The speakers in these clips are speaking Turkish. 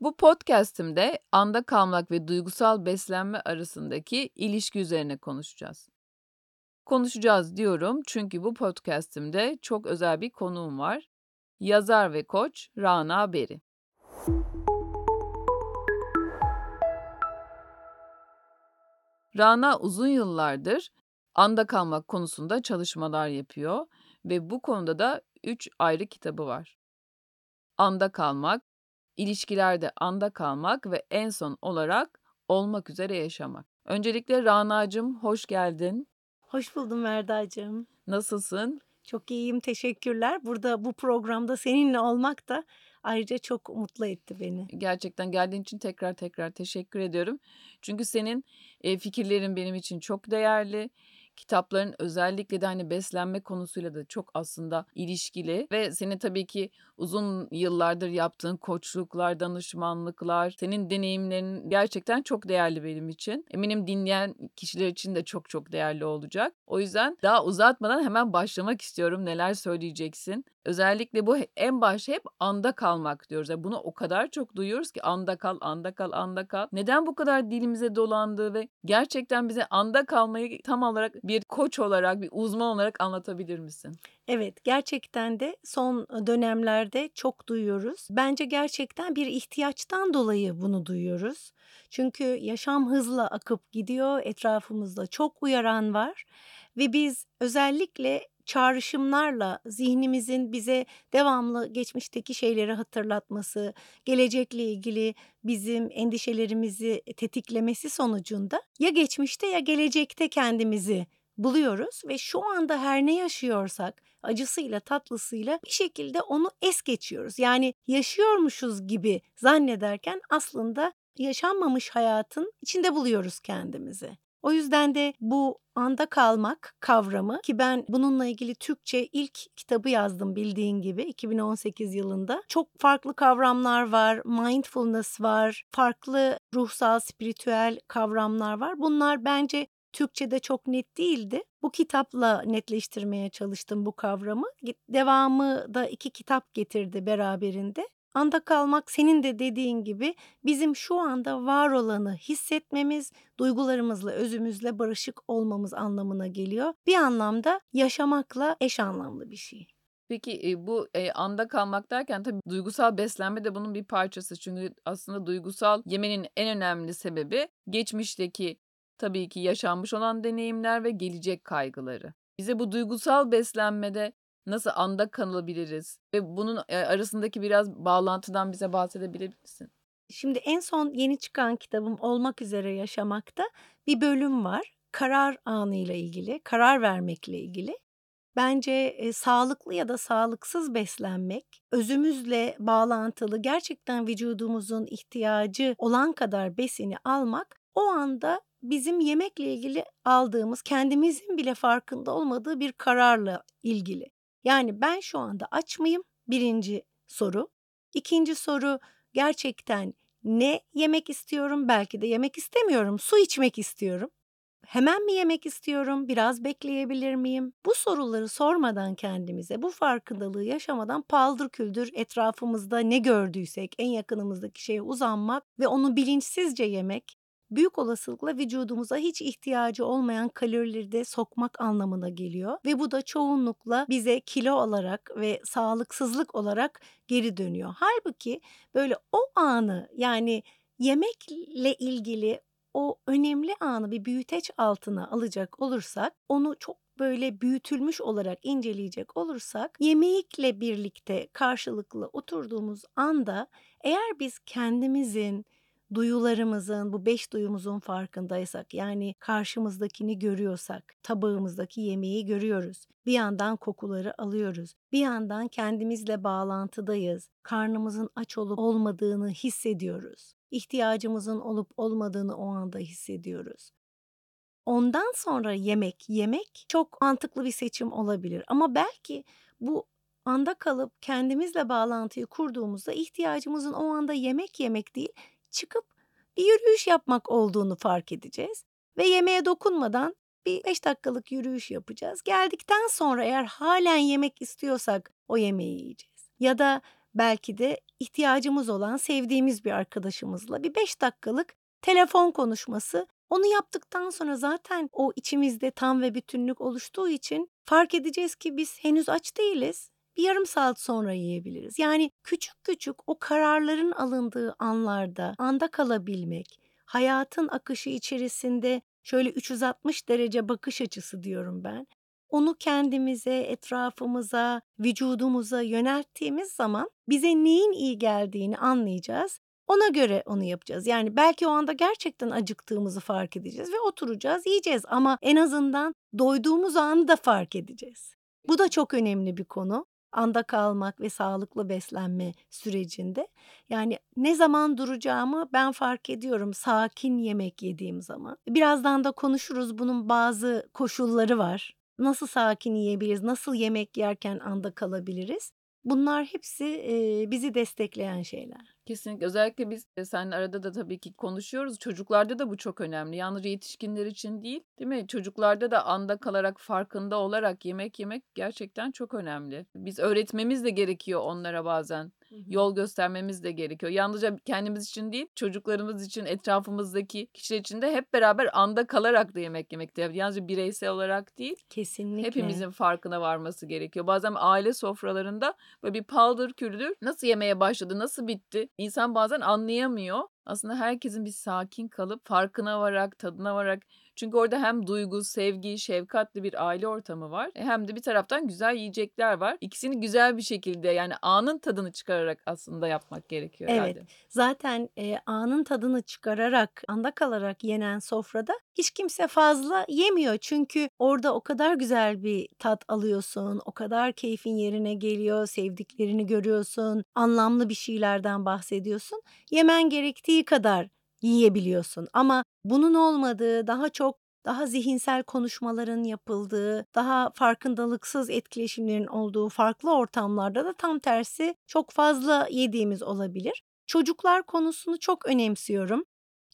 Bu podcast'imde anda kalmak ve duygusal beslenme arasındaki ilişki üzerine konuşacağız. Konuşacağız diyorum çünkü bu podcast'imde çok özel bir konuğum var. Yazar ve koç Rana Beri. Rana uzun yıllardır anda kalmak konusunda çalışmalar yapıyor ve bu konuda da 3 ayrı kitabı var. Anda kalmak, ilişkilerde anda kalmak ve en son olarak olmak üzere yaşamak. Öncelikle Rana'cığım hoş geldin. Hoş buldum Verda'cığım. Nasılsın? Çok iyiyim, teşekkürler. Burada bu programda seninle olmak da ayrıca çok mutlu etti beni. Gerçekten geldiğin için tekrar tekrar teşekkür ediyorum. Çünkü senin e, fikirlerin benim için çok değerli kitapların özellikle de hani beslenme konusuyla da çok aslında ilişkili ve seni tabii ki uzun yıllardır yaptığın koçluklar, danışmanlıklar, senin deneyimlerin gerçekten çok değerli benim için. Eminim dinleyen kişiler için de çok çok değerli olacak. O yüzden daha uzatmadan hemen başlamak istiyorum. Neler söyleyeceksin? Özellikle bu en başta hep anda kalmak diyoruz. Yani bunu o kadar çok duyuyoruz ki anda kal, anda kal, anda kal. Neden bu kadar dilimize dolandığı ve gerçekten bize anda kalmayı tam olarak bir koç olarak, bir uzman olarak anlatabilir misin? Evet, gerçekten de son dönemlerde çok duyuyoruz. Bence gerçekten bir ihtiyaçtan dolayı bunu duyuyoruz. Çünkü yaşam hızla akıp gidiyor, etrafımızda çok uyaran var ve biz özellikle çağrışımlarla zihnimizin bize devamlı geçmişteki şeyleri hatırlatması, gelecekle ilgili bizim endişelerimizi tetiklemesi sonucunda ya geçmişte ya gelecekte kendimizi buluyoruz ve şu anda her ne yaşıyorsak acısıyla tatlısıyla bir şekilde onu es geçiyoruz. Yani yaşıyormuşuz gibi zannederken aslında yaşanmamış hayatın içinde buluyoruz kendimizi. O yüzden de bu anda kalmak kavramı ki ben bununla ilgili Türkçe ilk kitabı yazdım bildiğin gibi 2018 yılında. Çok farklı kavramlar var, mindfulness var, farklı ruhsal, spiritüel kavramlar var. Bunlar bence Türkçe'de çok net değildi. Bu kitapla netleştirmeye çalıştım bu kavramı. Devamı da iki kitap getirdi beraberinde. Anda kalmak senin de dediğin gibi bizim şu anda var olanı hissetmemiz, duygularımızla, özümüzle barışık olmamız anlamına geliyor. Bir anlamda yaşamakla eş anlamlı bir şey. Peki bu e, anda kalmak derken tabii duygusal beslenme de bunun bir parçası. Çünkü aslında duygusal yemenin en önemli sebebi geçmişteki tabii ki yaşanmış olan deneyimler ve gelecek kaygıları. Bize bu duygusal beslenmede nasıl anda kalabiliriz ve bunun arasındaki biraz bağlantıdan bize bahsedebilir misin? Şimdi en son yeni çıkan kitabım Olmak Üzere Yaşamak'ta bir bölüm var. Karar anıyla ilgili, karar vermekle ilgili. Bence e, sağlıklı ya da sağlıksız beslenmek, özümüzle bağlantılı gerçekten vücudumuzun ihtiyacı olan kadar besini almak o anda bizim yemekle ilgili aldığımız kendimizin bile farkında olmadığı bir kararla ilgili. Yani ben şu anda aç mıyım? Birinci soru. İkinci soru gerçekten ne yemek istiyorum? Belki de yemek istemiyorum. Su içmek istiyorum. Hemen mi yemek istiyorum? Biraz bekleyebilir miyim? Bu soruları sormadan kendimize, bu farkındalığı yaşamadan paldır küldür etrafımızda ne gördüysek en yakınımızdaki şeye uzanmak ve onu bilinçsizce yemek büyük olasılıkla vücudumuza hiç ihtiyacı olmayan kalorileri de sokmak anlamına geliyor ve bu da çoğunlukla bize kilo olarak ve sağlıksızlık olarak geri dönüyor. Halbuki böyle o anı yani yemekle ilgili o önemli anı bir büyüteç altına alacak olursak onu çok böyle büyütülmüş olarak inceleyecek olursak yemekle birlikte karşılıklı oturduğumuz anda eğer biz kendimizin duyularımızın, bu beş duyumuzun farkındaysak, yani karşımızdakini görüyorsak, tabağımızdaki yemeği görüyoruz. Bir yandan kokuları alıyoruz. Bir yandan kendimizle bağlantıdayız. Karnımızın aç olup olmadığını hissediyoruz. İhtiyacımızın olup olmadığını o anda hissediyoruz. Ondan sonra yemek yemek çok mantıklı bir seçim olabilir ama belki bu anda kalıp kendimizle bağlantıyı kurduğumuzda ihtiyacımızın o anda yemek yemek değil, çıkıp bir yürüyüş yapmak olduğunu fark edeceğiz ve yemeğe dokunmadan bir 5 dakikalık yürüyüş yapacağız. Geldikten sonra eğer halen yemek istiyorsak o yemeği yiyeceğiz. Ya da belki de ihtiyacımız olan sevdiğimiz bir arkadaşımızla bir 5 dakikalık telefon konuşması. Onu yaptıktan sonra zaten o içimizde tam ve bütünlük oluştuğu için fark edeceğiz ki biz henüz aç değiliz. Bir yarım saat sonra yiyebiliriz. Yani küçük küçük o kararların alındığı anlarda anda kalabilmek, hayatın akışı içerisinde şöyle 360 derece bakış açısı diyorum ben. Onu kendimize, etrafımıza, vücudumuza yönelttiğimiz zaman bize neyin iyi geldiğini anlayacağız. Ona göre onu yapacağız. Yani belki o anda gerçekten acıktığımızı fark edeceğiz ve oturacağız, yiyeceğiz ama en azından doyduğumuz anı da fark edeceğiz. Bu da çok önemli bir konu. Anda kalmak ve sağlıklı beslenme sürecinde. Yani ne zaman duracağımı ben fark ediyorum sakin yemek yediğim zaman. Birazdan da konuşuruz bunun bazı koşulları var. Nasıl sakin yiyebiliriz, nasıl yemek yerken anda kalabiliriz? Bunlar hepsi bizi destekleyen şeyler. Kesinlikle. Özellikle biz e, arada da tabii ki konuşuyoruz. Çocuklarda da bu çok önemli. Yalnızca yetişkinler için değil, değil mi? Çocuklarda da anda kalarak, farkında olarak yemek yemek gerçekten çok önemli. Biz öğretmemiz de gerekiyor onlara bazen. Yol göstermemiz de gerekiyor. Yalnızca kendimiz için değil, çocuklarımız için, etrafımızdaki kişiler için de hep beraber anda kalarak da yemek yemekte. Yalnızca bireysel olarak değil, Kesinlikle. hepimizin farkına varması gerekiyor. Bazen aile sofralarında böyle bir paldır küldür nasıl yemeye başladı, nasıl bitti? İnsan bazen anlayamıyor. Aslında herkesin bir sakin kalıp farkına vararak, tadına vararak çünkü orada hem duygu, sevgi, şefkatli bir aile ortamı var. e, Hem de bir taraftan güzel yiyecekler var. İkisini güzel bir şekilde yani anın tadını çıkararak aslında yapmak gerekiyor Evet. herhalde. Zaten e, anın tadını çıkararak, anda kalarak yenen sofrada hiç kimse fazla yemiyor. Çünkü orada o kadar güzel bir tat alıyorsun, o kadar keyfin yerine geliyor, sevdiklerini görüyorsun, anlamlı bir şeylerden bahsediyorsun. Yemen gerektiği kadar yiyebiliyorsun. Ama bunun olmadığı daha çok daha zihinsel konuşmaların yapıldığı, daha farkındalıksız etkileşimlerin olduğu farklı ortamlarda da tam tersi çok fazla yediğimiz olabilir. Çocuklar konusunu çok önemsiyorum.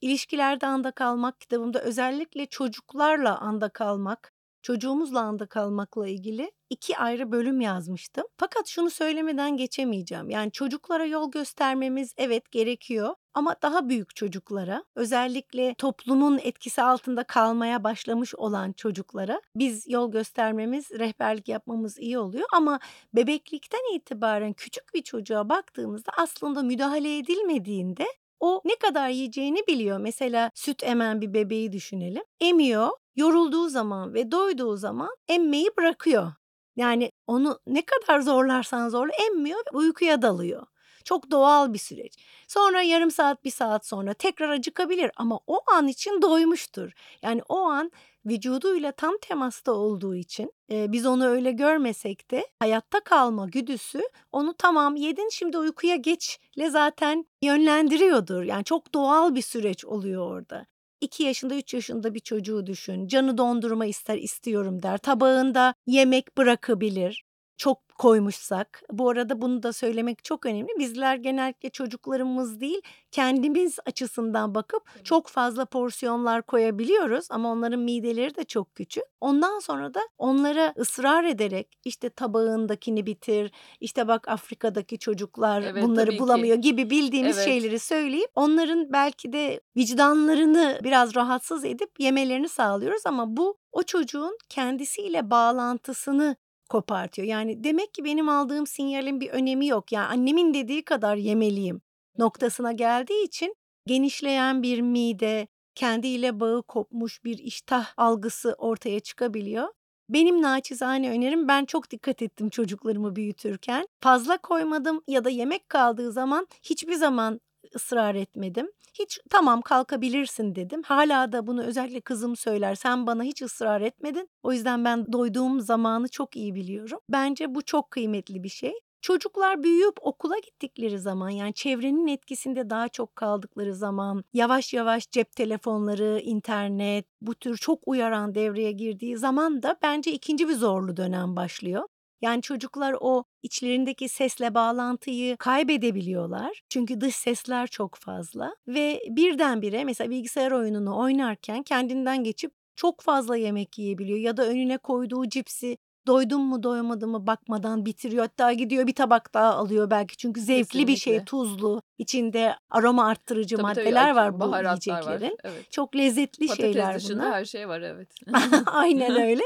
İlişkilerde anda kalmak kitabımda özellikle çocuklarla anda kalmak, çocuğumuzla anda kalmakla ilgili iki ayrı bölüm yazmıştım. Fakat şunu söylemeden geçemeyeceğim. Yani çocuklara yol göstermemiz evet gerekiyor ama daha büyük çocuklara, özellikle toplumun etkisi altında kalmaya başlamış olan çocuklara biz yol göstermemiz, rehberlik yapmamız iyi oluyor ama bebeklikten itibaren küçük bir çocuğa baktığımızda aslında müdahale edilmediğinde o ne kadar yiyeceğini biliyor. Mesela süt emen bir bebeği düşünelim. Emiyor, yorulduğu zaman ve doyduğu zaman emmeyi bırakıyor. Yani onu ne kadar zorlarsan zorla emmiyor ve uykuya dalıyor. Çok doğal bir süreç. Sonra yarım saat, bir saat sonra tekrar acıkabilir ama o an için doymuştur. Yani o an vücuduyla tam temasta olduğu için e, biz onu öyle görmesek de hayatta kalma güdüsü onu tamam yedin şimdi uykuya geçle zaten yönlendiriyordur. Yani çok doğal bir süreç oluyor orada. 2 yaşında 3 yaşında bir çocuğu düşün. Canı dondurma ister istiyorum der. Tabağında yemek bırakabilir. Çok koymuşsak. Bu arada bunu da söylemek çok önemli. Bizler genellikle çocuklarımız değil kendimiz açısından bakıp çok fazla porsiyonlar koyabiliyoruz ama onların mideleri de çok küçük. Ondan sonra da onlara ısrar ederek işte tabağındakini bitir, işte bak Afrika'daki çocuklar Evet, bunları tabii ki. bulamıyor gibi bildiğimiz Evet. şeyleri söyleyip onların belki de vicdanlarını biraz rahatsız edip yemelerini sağlıyoruz ama bu o çocuğun kendisiyle bağlantısını kopartıyor. Yani demek ki benim aldığım sinyalin bir önemi yok. Yani annemin dediği kadar yemeliyim noktasına geldiği için genişleyen bir mide, kendiyle bağı kopmuş bir iştah algısı ortaya çıkabiliyor. Benim naçizane önerim ben çok dikkat ettim çocuklarımı büyütürken. Fazla koymadım ya da yemek kaldığı zaman hiçbir zaman ısrar etmedim. Hiç tamam kalkabilirsin dedim. Hala da bunu özellikle kızım söyler. Sen bana hiç ısrar etmedin. O yüzden ben doyduğum zamanı çok iyi biliyorum. Bence bu çok kıymetli bir şey. Çocuklar büyüyüp okula gittikleri zaman yani çevrenin etkisinde daha çok kaldıkları zaman yavaş yavaş cep telefonları, internet bu tür çok uyaran devreye girdiği zaman da bence ikinci bir zorlu dönem başlıyor. Yani çocuklar o içlerindeki sesle bağlantıyı kaybedebiliyorlar. Çünkü dış sesler çok fazla ve birdenbire mesela bilgisayar oyununu oynarken kendinden geçip çok fazla yemek yiyebiliyor ya da önüne koyduğu cipsi doydum mu doymadım mı bakmadan bitiriyor. Hatta gidiyor bir tabak daha alıyor belki çünkü zevkli bir şey Kesinlikle. tuzlu içinde aroma arttırıcı Tabii, tabii, maddeler ac var bu baharatlar var. yiyeceklerin. Evet. Çok lezzetli Patates şeyler dışında bunlar. her şey var, evet. Aynen öyle.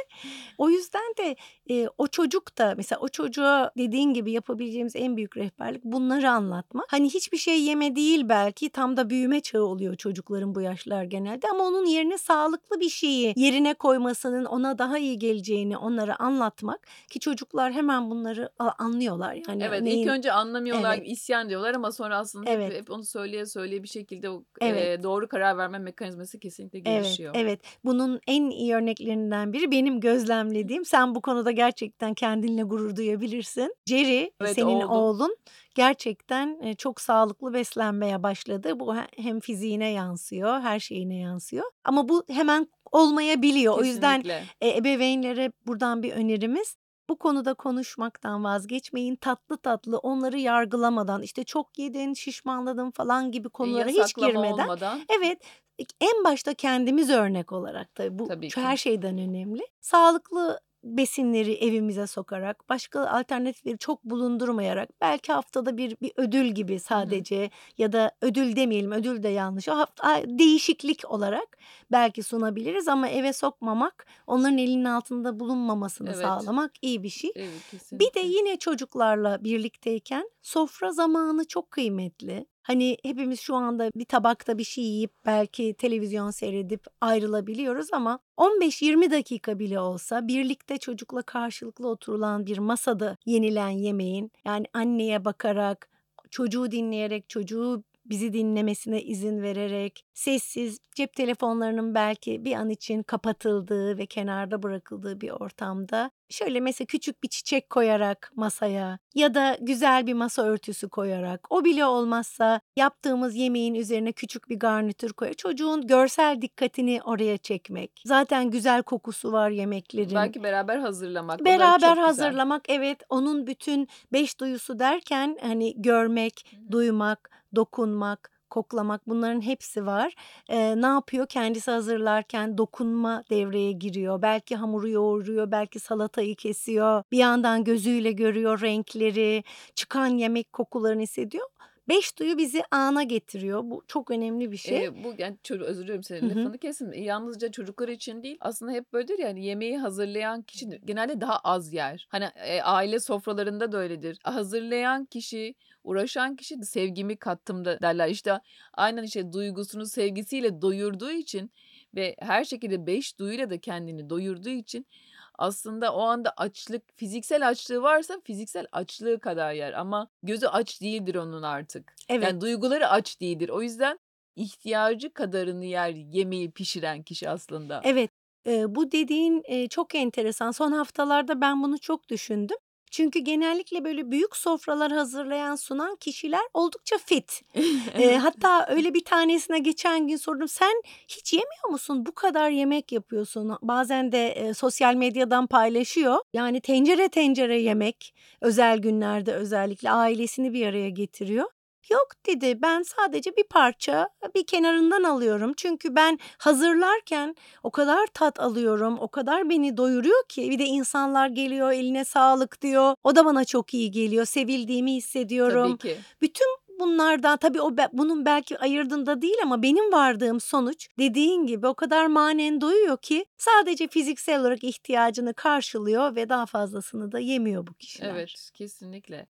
O yüzden de, eee, o çocuk da mesela o çocuğa dediğin gibi yapabileceğimiz en büyük rehberlik bunları anlatmak. Hani hiçbir şey yeme değil belki tam da büyüme çağı oluyor çocukların bu yaşlar genelde ama onun yerine sağlıklı bir şeyi yerine koymasının ona daha iyi geleceğini onlara anlatmak ki çocuklar hemen bunları anlıyorlar. Yani Evet, ilk neyin önce anlamıyorlar, Evet. isyan diyorlar ama sonra aslında hep Evet. hep onu söyleye söyleye bir şekilde o, Evet. eee, doğru karar verme mekanizması kesinlikle Evet, gelişiyor. evet. Bunun en iyi örneklerinden biri benim gözlemlediğim. Sen bu konuda gerçekten kendinle gurur duyabilirsin. Jerry, Evet, senin oğlum. oğlun gerçekten, eee, çok sağlıklı beslenmeye başladı. Bu he hem fiziğine yansıyor, her şeyine yansıyor ama bu hemen olmayabiliyor. O yüzden, Kesinlikle. eee, ebeveynlere buradan bir önerimiz, bu konuda konuşmaktan vazgeçmeyin. Tatlı tatlı onları yargılamadan, işte, "Çok yedin, şişmanladın." falan gibi E, konulara hiç yasaklama girmeden olmadan. Evet, en başta kendimiz örnek olarak tabii bu Tabii ki. her şeyden önemli. Sağlıklı besinleri evimize sokarak, başka alternatifleri çok bulundurmayarak, belki haftada bir bir ödül gibi Hı hı. sadece ya da ödül demeyelim, ödül de yanlış. O haft a değişiklik olarak belki sunabiliriz ama eve sokmamak, onların elinin altında bulunmamasını Evet. sağlamak iyi bir şey. Evet, Bir de yine çocuklarla birlikteyken sofra zamanı çok kıymetli. Hani hepimiz şu anda bir tabakta bir şey yiyip belki televizyon seyredip ayrılabiliyoruz ama 15-20 dakika bile olsa birlikte çocukla karşılıklı oturulan bir masada yenilen yemeğin, yani anneye bakarak, çocuğu dinleyerek, çocuğu bizi dinlemesine izin vererek, sessiz, cep telefonlarının belki bir an için kapatıldığı ve kenarda bırakıldığı bir ortamda şöyle mesela küçük bir çiçek koyarak masaya ya da güzel bir masa örtüsü koyarak, o bile olmazsa yaptığımız yemeğin üzerine küçük bir garnitür koyarak çocuğun görsel dikkatini oraya çekmek. Zaten güzel kokusu var yemeklerin. Belki beraber hazırlamak, Beraber çok güzel. hazırlamak, evet. Onun bütün 5 duyusu derken, hani, görmek, duymak, dokunmak, koklamak bunların hepsi var. Eee, ne yapıyor? Kendisi hazırlarken dokunma devreye giriyor. Belki hamuru yoğuruyor, belki salatayı kesiyor. Bir yandan gözüyle görüyor renkleri, çıkan yemek kokularını hissediyor. 5 duyu bizi ana getiriyor. Bu çok önemli bir şey. Eee, bu yani ço özür Hı senin hı. lafını kestim. Yalnızca çocuklar için değil, aslında hep böyledir ya, hani, yemeği hazırlayan kişi de genelde daha az yer. Hani, eee, aile sofralarında da öyledir. Hazırlayan kişi, uğraşan kişi sevgimi kattım da derler. İşte, aynen, işte, duygusunu sevgisiyle doyurduğu için ve her şekilde 5 duyuyla da kendini doyurduğu için aslında o anda açlık, fiziksel açlığı varsa fiziksel açlığı kadar yer ama gözü aç değildir onun artık. Evet. Yani duyguları aç değildir. O yüzden ihtiyacı kadarını yer yemeği pişiren kişi aslında. Evet, bu dediğin, çok enteresan. Son haftalarda ben bunu çok düşündüm. Çünkü genellikle böyle büyük sofralar hazırlayan, sunan kişiler oldukça fit. Evet. hatta öyle bir tanesine geçen gün sordum, "Sen hiç yemiyor musun? Bu kadar yemek yapıyorsun." Bazen de, eee, sosyal medyadan paylaşıyor. Yani tencere tencere yemek, özel günlerde özellikle ailesini bir araya getiriyor. "Yok." dedi, "Ben sadece bir parça, bir kenarından alıyorum. Çünkü ben hazırlarken o kadar tat alıyorum, o kadar beni doyuruyor ki bir de insanlar geliyor, eline sağlık diyor. O da bana çok iyi geliyor, sevildiğimi Tabii hissediyorum." ki. Bütün bunlardan tabii o bunun belki ayırdığında değil ama benim vardığım sonuç dediğin gibi o kadar manen doyuyor ki sadece fiziksel olarak ihtiyacını karşılıyor ve daha fazlasını da yemiyor bu kişiler. Evet, kesinlikle.